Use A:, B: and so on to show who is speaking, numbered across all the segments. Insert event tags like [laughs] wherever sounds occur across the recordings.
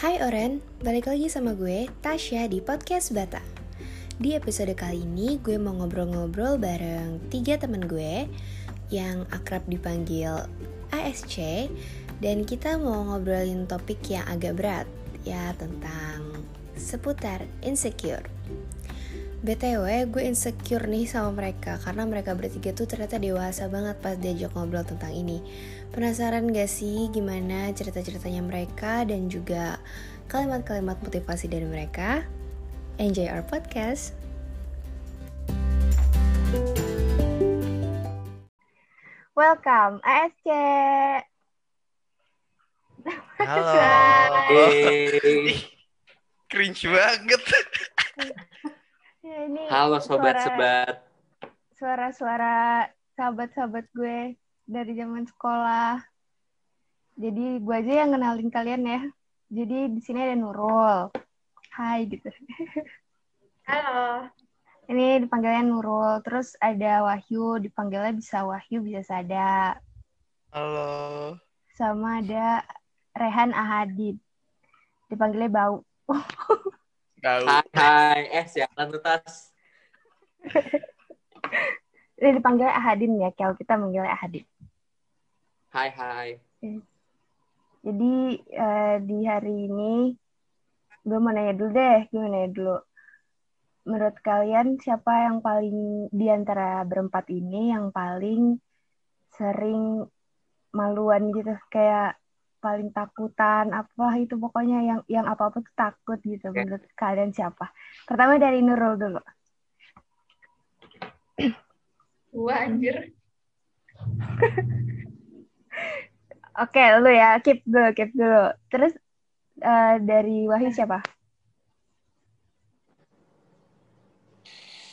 A: Hai Oren, balik lagi sama gue, Tasya di Podcast Bata. Di episode kali ini gue mau ngobrol-ngobrol bareng tiga temen gue yang akrab dipanggil ASC dan kita mau ngobrolin topik yang agak berat, ya tentang seputar insecure. BTW gue insecure nih sama mereka karena mereka bertiga tuh ternyata dewasa banget pas diajak ngobrol tentang ini. Penasaran gak sih gimana cerita-ceritanya mereka dan juga kalimat-kalimat motivasi dari mereka? Enjoy our podcast. Welcome ASC.
B: Halo.
C: Hey.
B: Cringe banget. [laughs]
A: Ini
C: Halo
A: suara-
C: sobat-sobat.
A: suara-suara sahabat-sahabat gue dari zaman sekolah. Jadi gue aja yang kenalin kalian ya. Jadi di sini ada Nurul. Hai gitu.
D: Halo.
A: Ini dipanggilnya Nurul. Terus ada Wahyu, dipanggilnya bisa Wahyu, bisa Sada.
B: Halo.
A: Sama ada Rehan Ahadid. Dipanggilnya Bau. [laughs]
B: Tahu.
C: Hai, hai. Eh, siapa tuh Tas? [laughs]
A: Ini dipanggilnya Ahadin ya, kalau kita manggilnya Ahadin.
C: Hai, hai.
A: Jadi eh, di hari ini gue mau nanya dulu deh, gue mau nanya dulu. Menurut kalian siapa yang paling di antara berempat ini yang paling sering maluan gitu, kayak paling takutan apa itu pokoknya yang yang apa apa tuh takut gitu.
C: Oke.
A: Menurut kalian siapa? Pertama dari Nurul dulu.
D: Gua anjir. [laughs]
A: Oke, lu ya, keep dulu, keep dulu. Terus eh, dari Wahyu siapa?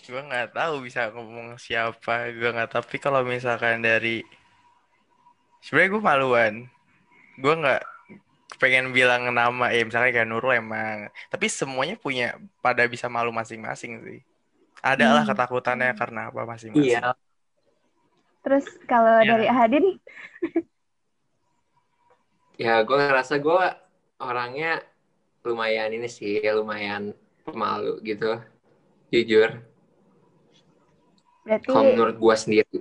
B: Gue nggak tahu bisa ngomong siapa. Gue nggak. Tapi kalau misalkan dari, sebenarnya gue maluan. Gue nggak pengen bilang nama ya misalnya kayak Nurul emang. Tapi semuanya punya pada bisa malu masing-masing sih. Ada lah
A: Hmm.
B: ketakutannya karena apa masing-masing.
C: Iya.
A: Terus kalau [laughs]
B: Ya.
A: dari Ahadin?
C: Ya, gue ngerasa gue orangnya lumayan ini sih, lumayan pemalu gitu. Jujur.
A: Berarti
C: Kalau menurut gue sendiri.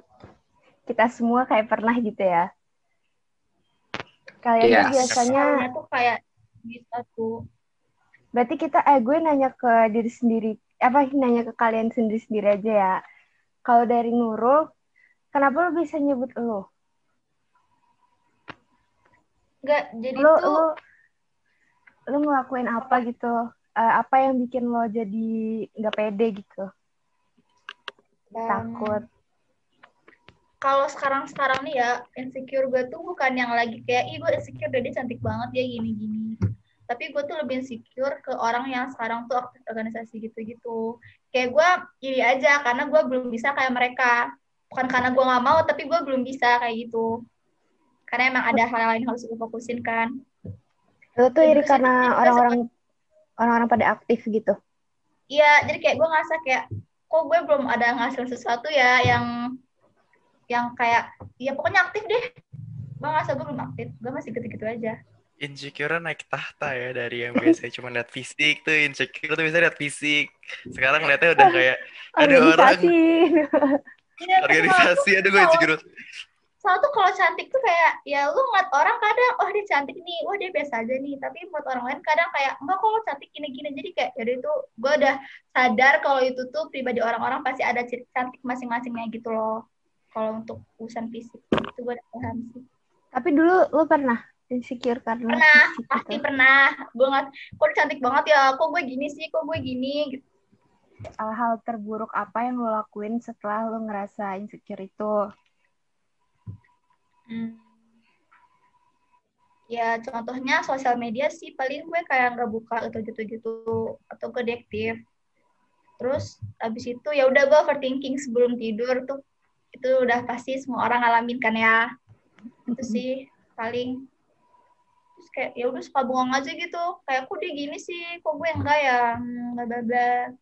A: kita semua kayak pernah gitu ya. Kalian tuh
C: Yes.
A: biasanya,
D: tuh kayak bisa tuh.
A: berarti kita, eh gue nanya ke diri sendiri, apa nanya ke kalian sendiri-sendiri aja ya. Kalau dari Nurul, kenapa lu bisa nyebut lu?
D: Enggak, jadi
A: Lu,
D: tuh
A: lu, lu ngelakuin apa gitu? Eh, apa yang bikin lo jadi nggak pede gitu?
D: em,
A: Takut.
D: Kalau sekarang-sekarang nih ya, insecure gue tuh bukan yang lagi kayak, ih gue insecure deh, dia cantik banget dia gini-gini. Tapi gue tuh lebih insecure ke orang yang sekarang tuh aktif organisasi gitu-gitu. Kayak gue iri aja karena gue belum bisa kayak mereka. Bukan karena gue nggak mau, tapi gue belum bisa kayak gitu. Karena emang ada hal lain yang harus gue fokusin kan.
A: Lu tuh
D: Ya,
A: iri karena orang-orang orang-orang pada aktif gitu.
D: Iya, jadi kayak gue ngerasa kayak kok gue belum ada ngasilin sesuatu ya yang yang kayak ya pokoknya aktif deh. Gue ngerasa gue belum aktif, gue masih gitu-gitu aja.
B: Insecure naik tahta ya dari yang biasanya [laughs] cuma lihat fisik tuh insecure tuh bisa lihat fisik. Sekarang lihatnya udah kayak ada orang
A: Organisasi.
D: Iya,
B: organisasi ada gue insecure.
D: soalnya tuh kalau cantik tuh kayak ya lu ngeliat orang kadang oh dia cantik nih, wah dia biasa aja nih. Tapi buat orang lain kadang kayak enggak kok lo cantik gini-gini. Jadi kayak jadi itu gue udah sadar kalau itu tuh pribadi orang-orang pasti ada ciri cantik masing-masingnya gitu loh. Kalau untuk urusan fisik itu gue udah paham sih.
A: Tapi dulu lu pernah insecure karena
D: Pernah,
A: fisik
D: pasti
A: gitu.
D: pernah. Gue nggak, kok cantik banget ya, kok gue gini sih, kok gue gini. Gitu.
A: Hal-hal terburuk apa yang lo lakuin setelah lo ngerasa insecure itu?
D: Hmm. Ya contohnya sosial media sih paling gue kayak nggak buka atau gitu-gitu atau gue deaktif. Terus abis itu ya udah gue overthinking sebelum tidur tuh itu udah pasti semua orang ngalamin kan ya. Itu sih paling terus kayak ya udah suka bengong aja gitu. Kayak kok dia gini sih, kok gue enggak ya, Hmm, bla.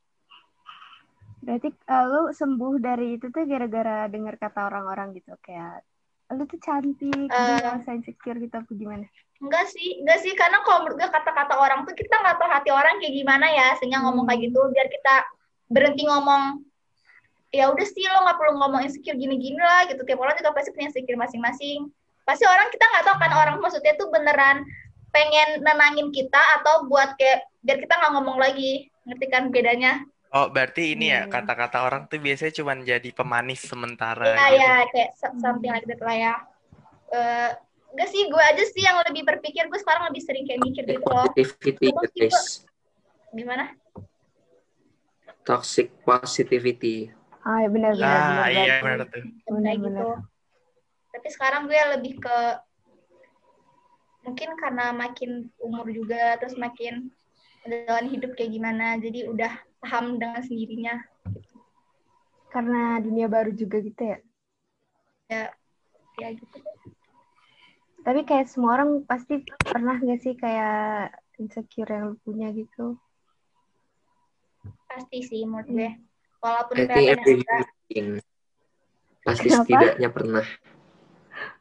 A: Berarti eh, lu sembuh dari itu tuh gara-gara dengar kata orang-orang gitu kayak lu tuh cantik,
D: Eh.
A: jadi nggak usah insecure gitu apa gimana?
D: Enggak sih, enggak sih, karena kalau menurut gue kata-kata orang tuh kita nggak tahu hati orang kayak gimana ya, sehingga ngomong kayak gitu, biar kita berhenti ngomong, ya udah sih lo nggak perlu ngomong insecure gini-gini lah gitu, tiap orang juga pasti punya insecure masing-masing. Pasti orang kita nggak tahu kan orang maksudnya tuh beneran pengen nenangin kita atau buat kayak biar kita nggak ngomong lagi, ngerti kan bedanya?
B: Oh, berarti ini ya
A: Hmm.
B: kata-kata orang tuh biasanya cuma jadi pemanis sementara
D: Iya
B: gitu.
D: ya, kayak so- something like that lah ya. Eh, enggak sih, gue aja sih yang lebih berpikir, gue sekarang lebih sering kayak mikir gitu loh.
C: Positivity,
D: Terus
C: guys.
D: Gimana?
C: Toxic positivity.
A: Ah, ya benar benar
B: Ah,
A: benar.
B: iya benar tuh.
A: Bener-bener.
D: gitu. Tapi sekarang gue lebih ke mungkin karena makin umur juga terus makin menjalani hidup kayak gimana jadi udah paham dengan sendirinya
A: Karena dunia baru juga gitu ya.
D: ya gitu
A: Tapi kayak semua orang pasti pernah nggak sih kayak insecure yang lu punya gitu?
D: pasti sih menurut gue walaupun
C: I think every human being pasti
A: Kenapa?
C: setidaknya pernah.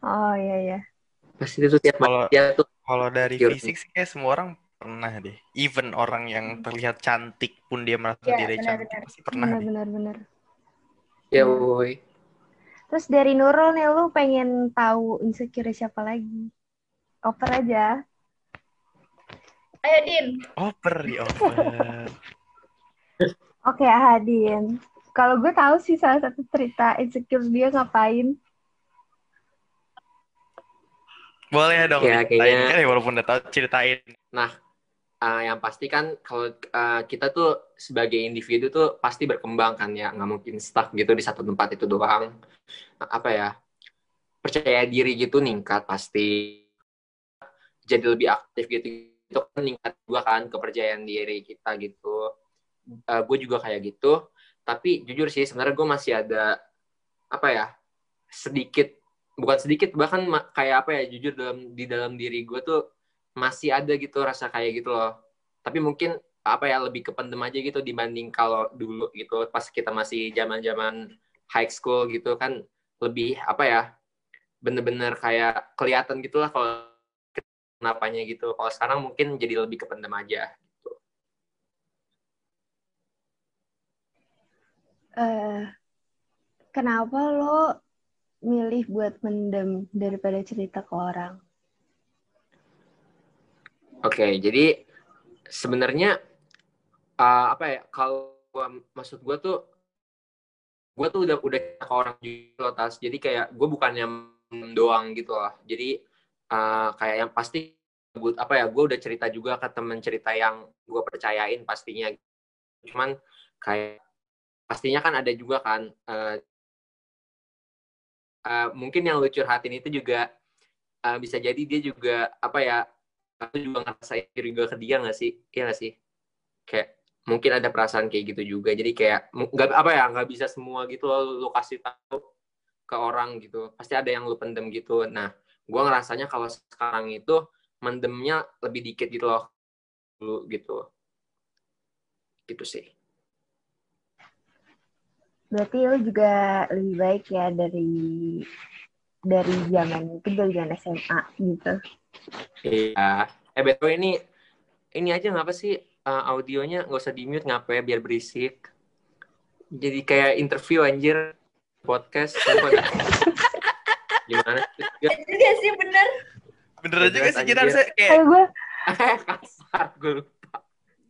A: Oh iya iya.
C: Pasti itu tiap
B: Kalau-
C: manusia tuh
B: Kalau dari
C: Insecure.
B: fisik sih kayak semua orang pernah deh. Even orang yang terlihat cantik pun dia merasa
D: Iya,
B: diri
D: benar,
B: cantik
D: benar.
B: pasti pernah
A: Benar
B: deh.
A: benar benar.
C: ya woi.
A: Terus dari Nurul nih lu pengen tahu insecure siapa lagi? Oper aja.
D: ayo Din
B: Oper di oper. [laughs]
A: Oke, Ahadin. Kalau gue tahu sih salah satu cerita insecure dia ngapain.
B: Boleh dong
C: Ya,
B: ceritain
C: kayaknya-
B: kan ya walaupun udah tahu ceritain.
C: Ah, yang pasti kan kalau ah, kita tuh sebagai individu tuh pasti berkembang kan ya nggak mungkin stuck gitu di satu tempat itu doang Ah, apa ya percaya diri gitu ningkat pasti jadi lebih aktif gitu itu kan meningkat juga kan kepercayaan diri kita gitu gue juga kayak gitu. Tapi jujur sih sebenarnya gue masih ada apa ya sedikit bukan sedikit bahkan kayak apa ya jujur dalam di dalam diri gue tuh masih ada gitu rasa kayak gitu loh. Tapi mungkin apa ya lebih kependem aja gitu dibanding kalau dulu gitu pas kita masih zaman zaman high school gitu kan lebih apa ya bener-bener kayak kelihatan gitulah kalau kenapanya gitu. Kalau sekarang mungkin jadi lebih kependem aja
A: eh kenapa lo milih buat mendem daripada cerita ke orang?
C: Oke, jadi sebenarnya uh, apa ya? Kalau maksud gue tuh, gue tuh udah udah ke orang juga tas. Jadi kayak gue bukannya doang gitu loh. Jadi uh, kayak yang pasti gua- apa ya? Gue udah cerita juga ke temen cerita yang gue percayain pastinya. Cuman kayak pastinya kan ada juga kan. uh, uh, mungkin yang lu curhatin itu juga uh, bisa jadi dia juga apa ya? aku juga ngerasain gue ke dia gak sih? Iya gak sih? Kayak mungkin ada perasaan kayak gitu juga. Jadi kayak nggak apa ya nggak bisa semua gitu loh lu kasih tahu ke orang gitu. Pasti ada yang lu pendem gitu. Nah, gue ngerasanya kalau sekarang itu mendemnya lebih dikit gitu loh dulu gitu. Gitu sih.
A: Berarti lo juga lebih baik ya dari dari zaman mungkin dari zaman SMA gitu.
C: Iya. Eh betul ini ini aja ngapa sih uh, audionya nggak usah di mute ngapa ya biar berisik. Jadi kayak interview anjir podcast. [laughs] Gimana?
D: Juga sih bener
B: Bener
C: jelas,
B: sih harusnya kayak
A: Kayak gue [laughs]
C: kasar gue lupa.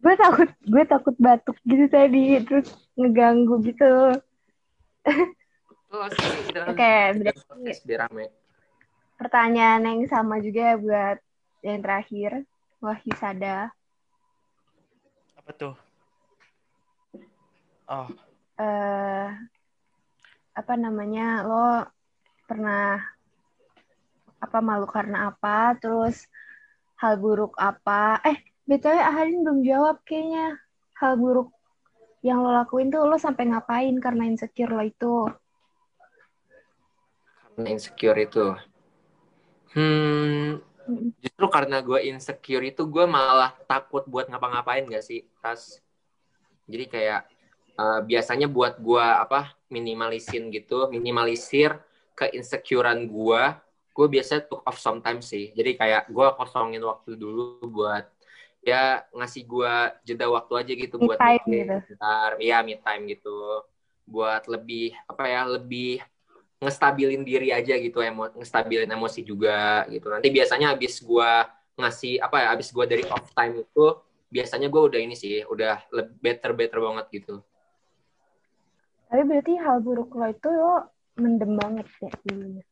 A: gue takut gue takut batuk gitu tadi terus ngeganggu gitu. Oke, berarti
C: podcast biar rame.
A: pertanyaan yang sama juga buat yang terakhir Wahyu Sada.
B: apa tuh? Oh,
A: eh apa namanya lo pernah apa malu karena apa terus hal buruk apa eh btw Ahadin belum jawab kayaknya hal buruk yang lo lakuin tuh lo sampai ngapain karena insecure lo itu
C: Karena insecure itu. Hmm,
A: Mm.
C: justru karena gue insecure itu gue malah takut buat ngapa-ngapain gak sih, Tas? Jadi kayak eh, biasanya buat gue apa minimalisin gitu, minimalisir ke insecurean gue gue biasanya took off sometimes sih jadi kayak gue kosongin waktu dulu buat ya ngasih gue jeda waktu aja gitu
A: Me
C: buat
A: time gitu.
C: bentar iya me time gitu buat lebih apa ya lebih ngestabilin diri aja gitu emo ngestabilin emosi juga gitu nanti biasanya habis gue ngasih apa ya habis gue dari off time itu biasanya gue udah ini sih udah better better banget gitu
A: Tapi berarti hal buruk lo itu lo mendem banget ya dulunya.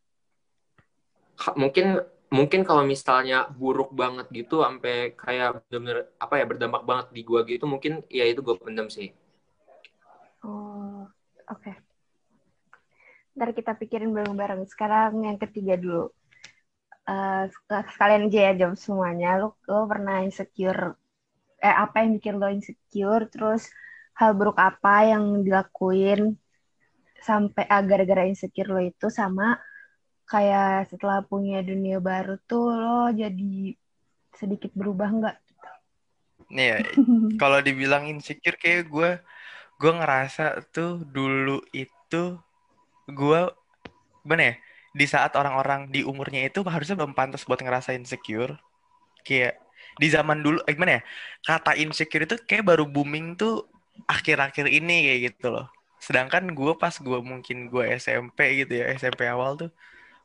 C: Mungkin mungkin kalau misalnya buruk banget gitu sampai kayak bener-bener apa ya berdampak banget di gua gitu mungkin ya itu gue pendam sih
A: Oh, oke. Ntar kita pikirin bareng-bareng. Sekarang yang ketiga dulu. Eh, sek- sekalian aja ya jawab semuanya. Lo, lo pernah insecure? Eh, apa yang bikin lo insecure? Terus hal buruk apa yang dilakuin sampai ah, gara-gara insecure lo itu sama kayak setelah punya dunia baru tuh lo jadi sedikit berubah nggak?
B: Nih ya, [laughs] kalau dibilang insecure kayak gue gue ngerasa tuh dulu itu gue gimana ya di saat orang-orang di umurnya itu harusnya belum pantas buat ngerasa insecure kayak di zaman dulu eh, gimana ya kata insecure itu kayak baru booming tuh akhir-akhir ini kayak gitu loh sedangkan gue pas gue mungkin gue SMP gitu ya SMP awal tuh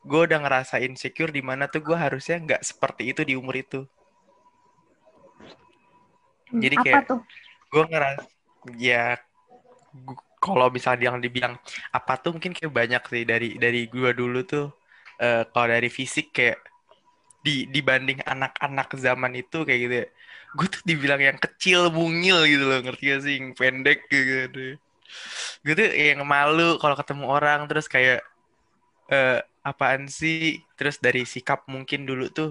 B: gue udah ngerasa insecure di mana tuh gue harusnya nggak seperti itu di umur itu.
A: Hmm,
B: Jadi kayak- gue ngerasa ya kalau misalnya yang dibilang apa tuh mungkin kayak banyak sih dari dari gue dulu tuh eh, kalau dari fisik kayak di dibanding anak-anak zaman itu kayak gitu ya gue tuh dibilang yang kecil mungil gitu loh ngerti gak sih? Yang pendek gitu. Gue tuh yang malu kalau ketemu orang terus kayak eh, apaan sih? Terus dari sikap mungkin dulu tuh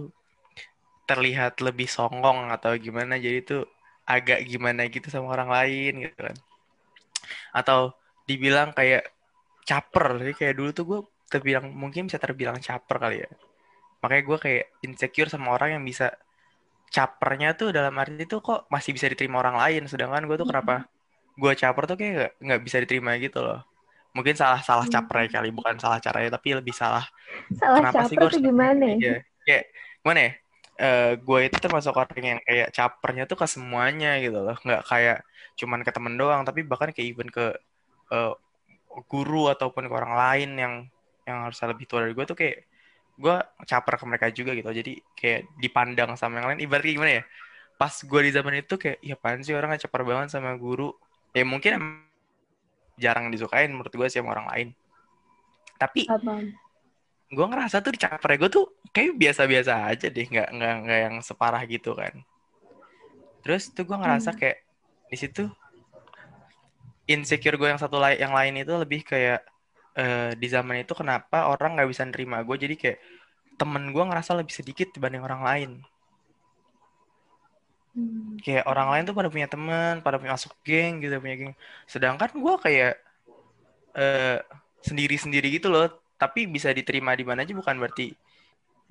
B: terlihat lebih songong atau gimana jadi tuh agak gimana gitu sama orang lain gitu kan. Atau dibilang kayak caper jadi kayak dulu tuh gue terbilang mungkin bisa terbilang caper kali ya. Makanya gue kayak insecure sama orang yang bisa capernya tuh dalam arti tuh kok masih bisa diterima orang lain sedangkan gue tuh kenapa gue caper tuh kayak nggak- nggak bisa diterima gitu loh mungkin salah salah capernya kali bukan salah caranya tapi lebih salah
A: Salah
B: kenapa sih gue harus
A: gimana ya?
B: Iya, kayak gimana ya? Eh, gue itu termasuk orang yang kayak capernya tuh ke semuanya gitu loh, nggak kayak cuman ke temen doang, tapi bahkan kayak even ke eh, guru ataupun ke orang lain yang yang harusnya lebih tua dari gue tuh kayak gue caper ke mereka juga gitu, jadi kayak dipandang sama yang lain. Ibaratnya gimana ya? Pas gue di zaman itu kayak, ya apaan sih orang caper banget sama guru? Ya mungkin jarang disukain menurut gue sih sama orang lain. Tapi gue ngerasa tuh di caper gue tuh kayak biasa-biasa aja deh nggak nggak nggak yang separah gitu kan terus tuh gue ngerasa
A: Hmm.
B: kayak di situ insecure gue yang satu lain yang lain itu lebih kayak eh, di zaman itu kenapa orang nggak bisa nerima gue jadi kayak temen gue ngerasa lebih sedikit dibanding orang lain
A: Hmm.
B: kayak orang lain tuh pada punya teman pada punya masuk geng gitu punya geng. Sedangkan gue kayak eh sendiri-sendiri gitu loh. Tapi bisa diterima di mana aja bukan berarti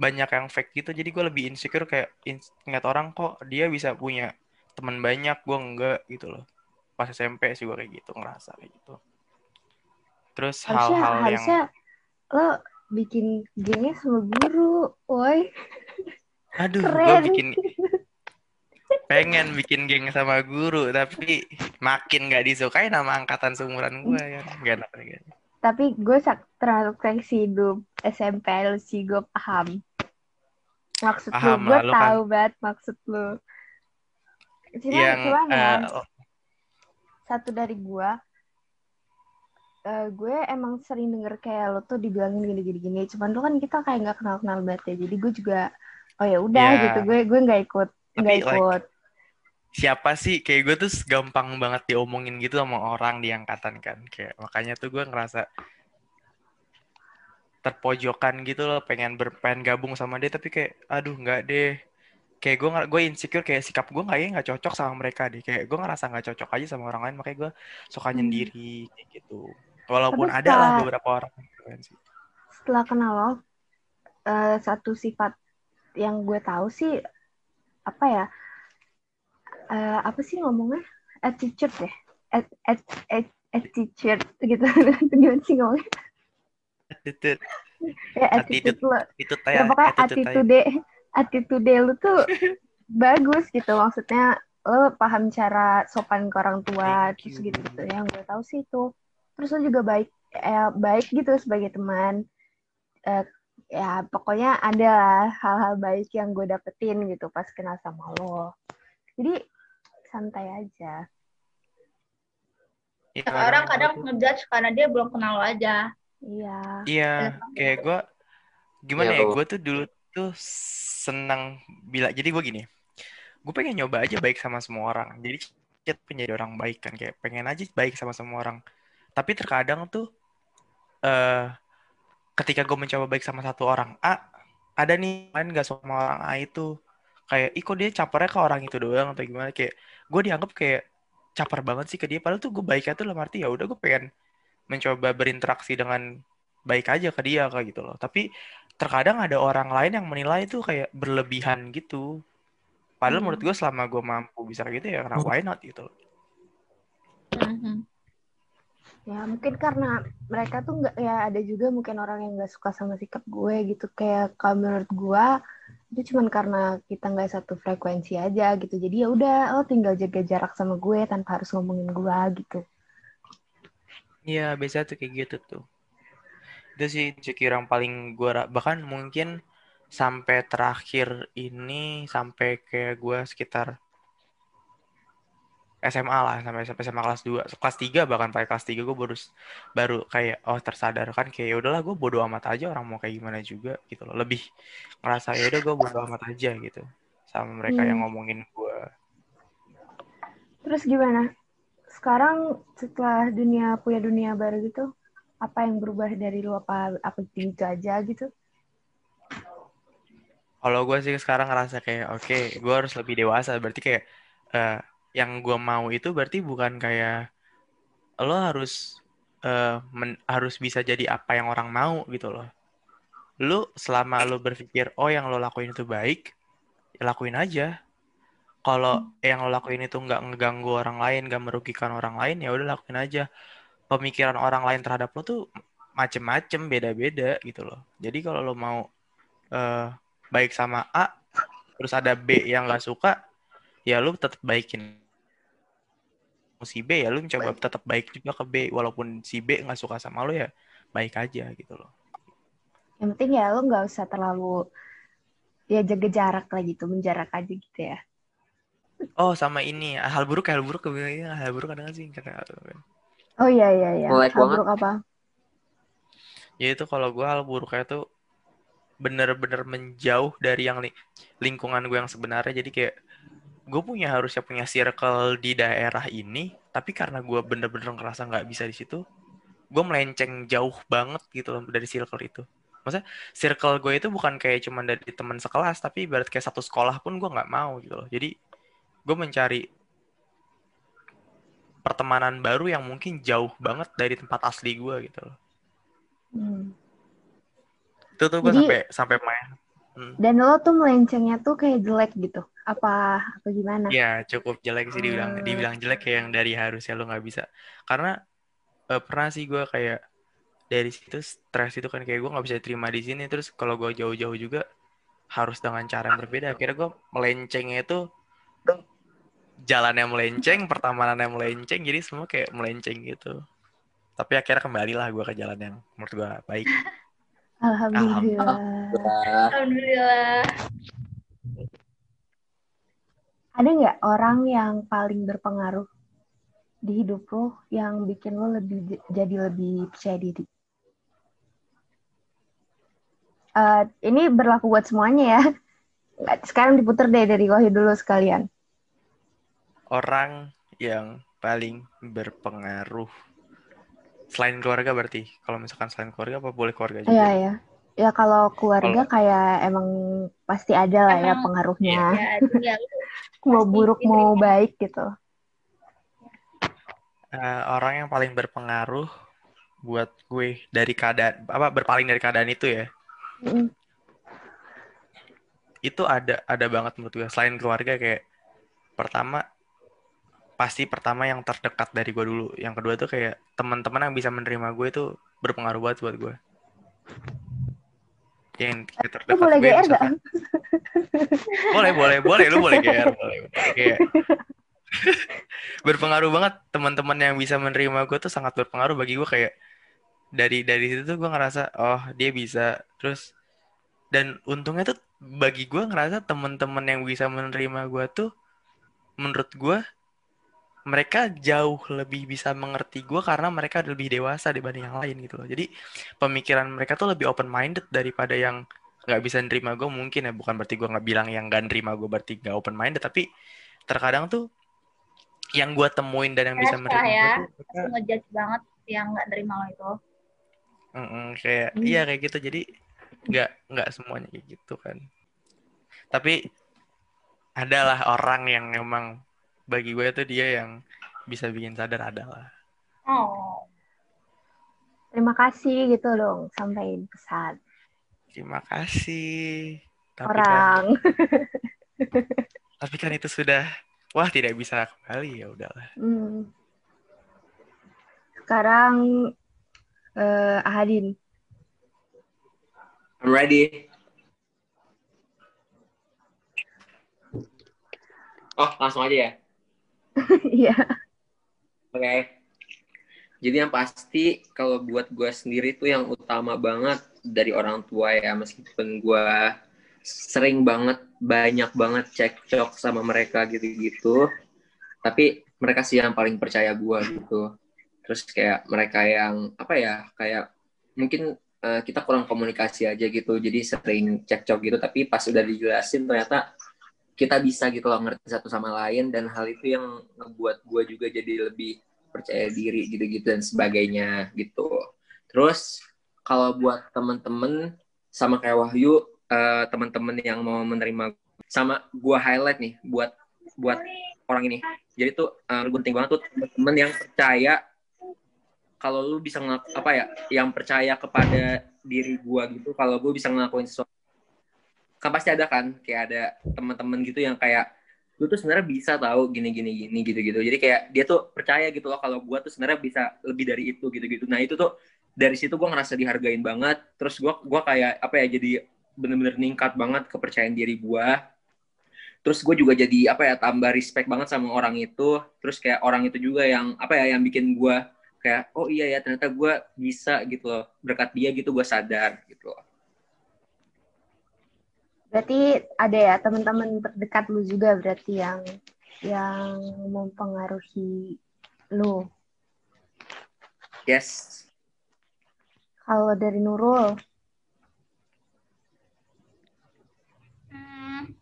B: banyak yang fake gitu. Jadi gue lebih insecure kayak ins- ngeliat orang kok dia bisa punya teman banyak gue enggak gitu loh. Pas SMP sih gue kayak gitu ngerasa kayak gitu. Terus hal-hal yang
A: harusnya lo bikin gengnya sama guru, woi.
B: aduh gue bikin pengen bikin geng sama guru tapi makin gak disukai nama angkatan seumuran gue kan gak enak gitu.
A: Tapi gue sak- termasuk seksi hidup SMP lu sih gue paham. Maksud
B: Paham
A: lu, gue
B: lah, lu kan-
A: tahu banget maksud lu. Cuma,
B: yang
A: cuman ya,
B: eh,
A: satu dari gue, eh, gue emang sering denger kayak lo tuh dibilangin gini-gini gini. Cuman lu kan kita kayak nggak kenal-kenal banget ya. Jadi gue juga, oh ya udah
B: Ya.
A: gitu. Gue gue nggak ikut, nggak
B: like,
A: ikut.
B: Siapa sih? Kayak gue tuh gampang banget diomongin gitu sama orang di angkatan kan. Kayak makanya tuh gue ngerasa terpojokan gitu loh pengen ber pengen gabung sama dia tapi kayak aduh nggak deh. Kayak gue gue insecure kayak sikap gue kayaknya nggak cocok sama mereka deh. Kayak gue ngerasa nggak cocok aja sama orang lain makanya gue suka
A: Hmm.
B: nyendiri kayak gitu. Walaupun ada lah beberapa orang
A: setelah kenal lo eh, satu sifat yang gue tahu sih apa ya eh, apa sih ngomongnya? Attitude deh. At, at, at, attitude gitu. [laughs] Gimana sih ngomongnya?
B: Attitude.
A: ya attitude lo.
B: Itu
A: ya pokoknya
B: attitude
A: attitude attitude lu tuh [laughs] bagus gitu. Maksudnya lo paham cara sopan ke orang tua
B: Thank
A: terus gitu gitu yang gue tahu sih itu. Terus lo juga baik eh, baik gitu sebagai teman. Eh, ya pokoknya ada hal-hal baik yang gue dapetin gitu pas kenal sama lo. Jadi santai aja
B: Iya,
D: orang kadang
B: tuh-
D: ngejudge karena dia belum kenal lo aja.
A: iya
B: Iya, kayak gue gimana
C: Iya,
B: ya?
C: Bo.
B: Gue tuh dulu tuh senang bila jadi gue gini, gue pengen nyoba aja baik sama semua orang. Jadi chat penjadi orang baik kan kayak pengen aja baik sama semua orang. Tapi terkadang tuh eh ketika gue mencoba baik sama satu orang A, ada nih lain gak sama orang A itu kayak, ih kok dia capernya ke orang itu doang atau gimana? Kayak gue dianggap kayak caper banget sih ke dia. Padahal tuh gue baiknya tuh dalam arti ya udah gue pengen mencoba berinteraksi dengan baik aja ke dia kayak gitu loh. Tapi terkadang ada orang lain yang menilai itu kayak berlebihan gitu. Padahal
A: Hmm.
B: menurut gue selama gue mampu bisa gitu ya karena why not gitu loh.
D: Mhm.
A: Ya mungkin karena mereka tuh nggak ya ada juga mungkin orang yang nggak suka sama sikap gue gitu kayak kalau menurut gue itu cuman karena kita nggak satu frekuensi aja gitu jadi ya udah lo tinggal jaga jarak sama gue tanpa harus ngomongin gue gitu
B: Iya, biasa tuh kayak gitu tuh. Itu sih insecure paling gue bahkan mungkin sampai terakhir ini sampai kayak gue sekitar SMA lah sampai sampai SMA kelas 2 kelas 3 bahkan pakai kelas 3 gue baru baru kayak oh tersadarkan kayak ya udahlah gue bodo amat aja orang mau kayak gimana juga gitu loh. Lebih ngerasa ya udah gue bodo amat aja gitu sama mereka yang
A: Hmm.
B: ngomongin gue
A: terus gimana? Sekarang setelah dunia punya dunia baru gitu apa yang berubah dari lu? Apa apa gitu aja gitu?
B: Kalau gue sih sekarang ngerasa kayak oke, gue harus lebih dewasa. Berarti kayak eh, yang gue mau itu berarti bukan kayak lo harus eh, men- harus bisa jadi apa yang orang mau gitu loh. Lu selama lu berpikir oh yang lo lakuin itu baik, ya lakuin aja. Kalau yang lo lakuin itu nggak ngeganggu orang lain, nggak merugikan orang lain, ya udah lakuin aja. Pemikiran orang lain terhadap lo tuh macem-macem, beda-beda gitu loh. Jadi kalau lo mau eh, baik sama A, terus ada B yang nggak suka, ya lu tetap baikin si B ya lu coba tetap baik juga ke B walaupun si B nggak suka sama lu ya baik aja gitu loh.
A: yang penting ya lo nggak usah terlalu ya jaga jarak lah gitu menjarak aja gitu ya
B: Oh sama ini hal buruk hal buruk kebanyakan hal buruk ada nggak sih kata
A: oh iya iya iya Hal
C: banget.
A: buruk apa
B: ya itu kalau gue hal buruknya tuh bener-bener menjauh dari yang li- lingkungan gue yang sebenarnya jadi kayak gue punya harusnya punya circle di daerah ini tapi karena gue bener-bener ngerasa nggak bisa di situ gue melenceng jauh banget gitu loh dari circle itu. Maksudnya circle gue itu bukan kayak cuman dari teman sekelas tapi ibarat kayak satu sekolah pun gue nggak mau gitu loh. Jadi gue mencari pertemanan baru yang mungkin jauh banget dari tempat asli gue gitu loh.
A: Hmm.
B: itu tuh gue sampai sampai main. Hmm.
A: dan lo tuh melencengnya tuh kayak jelek gitu apa apa gimana?
B: Iya cukup jelek sih dibilang
A: Hmm.
B: dibilang jelek kayak yang dari harusnya lo nggak bisa. Karena eh, pernah sih gue kayak dari situ stres itu kan kayak gue nggak bisa terima di sini. Terus kalau gue jauh-jauh juga harus dengan cara yang berbeda. Akhirnya gue melencengnya itu jalannya melenceng pertemanannya melenceng jadi semua kayak melenceng gitu. Tapi akhirnya kembalilah gue ke jalan yang menurut gue baik. [laughs]
A: Alhamdulillah.
D: Alhamdulillah.
A: Ada nggak orang yang paling berpengaruh di hidup lo yang bikin lo lebih jadi lebih percaya diri? Eh, ini berlaku buat semuanya ya. [laughs] Sekarang diputar deh dari Wahyu dulu sekalian.
B: Orang yang paling berpengaruh selain keluarga berarti. Kalau misalkan selain keluarga apa boleh keluarga juga?
A: Iya ya. Ya kalau keluarga kayak emang pasti ada lah ya pengaruhnya.
D: Ya, ya, [laughs]
A: Mau buruk mau
D: diterima.
A: baik gitu.
B: Eh, orang yang paling berpengaruh buat gue dari keadaan apa berpaling dari keadaan itu ya
A: Mm.
B: itu ada ada banget menurut gue selain keluarga kayak pertama pasti pertama yang terdekat dari gue dulu yang kedua tuh kayak teman-teman yang bisa menerima gue itu berpengaruh banget buat gue yang
A: Lu
B: terdekat
A: boleh
B: gue
A: GR gak?
B: boleh boleh boleh lu boleh GR [laughs] boleh boleh. kayak [laughs] berpengaruh banget teman-teman yang bisa menerima gue tuh sangat berpengaruh bagi gue kayak dari dari situ tuh gue ngerasa oh dia bisa terus dan untungnya tuh bagi gue ngerasa teman-teman yang bisa menerima gue tuh menurut gue mereka jauh lebih bisa mengerti gue karena mereka lebih dewasa dibanding yang lain gitu loh jadi pemikiran mereka tuh lebih open minded daripada yang nggak bisa nerima gue mungkin ya bukan berarti gue nggak bilang yang nggak nerima gue berarti nggak open minded tapi terkadang tuh yang gue temuin dan yang bisa menerima
D: ya.
B: gue tuh mereka
D: ngejudge banget yang nggak nerima lo itu.
B: Mm-mm, kayak
A: Hmm.
B: iya kayak gitu jadi nggak nggak semuanya kayak gitu kan tapi adalah orang yang emang bagi gue tuh dia yang bisa bikin sadar adalah
D: Oh.
A: Terima kasih gitu dong, sampaikan pesan
B: terima kasih tapi kan
A: orang. [laughs]
B: tapi kan itu sudah wah tidak bisa kembali ya udahlah
A: Hmm. Sekarang eh, Ahadin.
C: I'm ready. Oh, langsung aja ya. [laughs]
A: Iya.
C: Oke. Jadi yang pasti kalau buat gue sendiri tuh yang utama banget dari orang tua ya meskipun gue sering banget banyak banget cekcok sama mereka gitu-gitu tapi mereka sih yang paling percaya gue gitu terus kayak mereka yang apa ya kayak mungkin eh, kita kurang komunikasi aja gitu jadi sering cekcok gitu tapi pas udah dijelasin ternyata kita bisa gitu loh ngerti satu sama lain dan hal itu yang ngebuat gue juga jadi lebih percaya diri gitu-gitu dan sebagainya gitu. Terus kalau buat temen-temen sama kayak Wahyu, eh, temen-temen yang mau menerima sama gue highlight nih buat buat orang ini. Jadi tuh eh, penting banget tuh temen-temen yang percaya kalau lu bisa ngelak apa ya, yang percaya kepada diri gue gitu, kalau gue bisa ngelakuin sesuatu kan pasti ada kan kayak ada teman-teman gitu yang kayak lu tuh sebenarnya bisa tahu gini gini gini gitu gitu jadi kayak dia tuh percaya gitu loh kalau gua tuh sebenarnya bisa lebih dari itu gitu gitu nah itu tuh dari situ gua ngerasa dihargain banget. Terus gua gua kayak apa ya jadi bener-bener ningkat banget kepercayaan diri gua. Terus gue juga jadi apa ya tambah respect banget sama orang itu. Terus kayak orang itu juga yang apa ya yang bikin gua kayak oh iya ya ternyata gua bisa gitu loh. Berkat dia gitu gua sadar gitu loh
A: Berarti ada ya teman-teman terdekat lu juga berarti yang yang mempengaruhi lu.
C: yes
A: Kalau dari Nurul,
D: Hmm.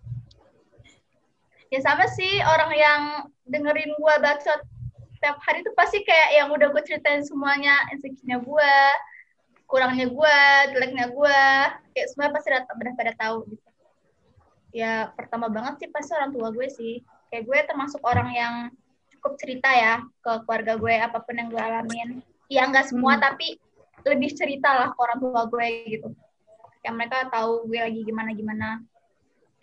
D: Ya sama sih orang yang dengerin gua bacot setiap hari tuh pasti kayak yang udah gue ceritain semuanya insecure-nya gua, kurangnya gua, jeleknya gua, kayak semua pasti udah, udah pada tahu gitu. Ya pertama banget sih pasti orang tua gue sih. Kayak gue termasuk orang yang cukup cerita ya ke keluarga gue apa pun yang gue alamin. Ya nggak semua
A: Hmm.
D: tapi lebih cerita lah ke orang tua gue gitu. Kayak mereka tahu gue lagi gimana gimana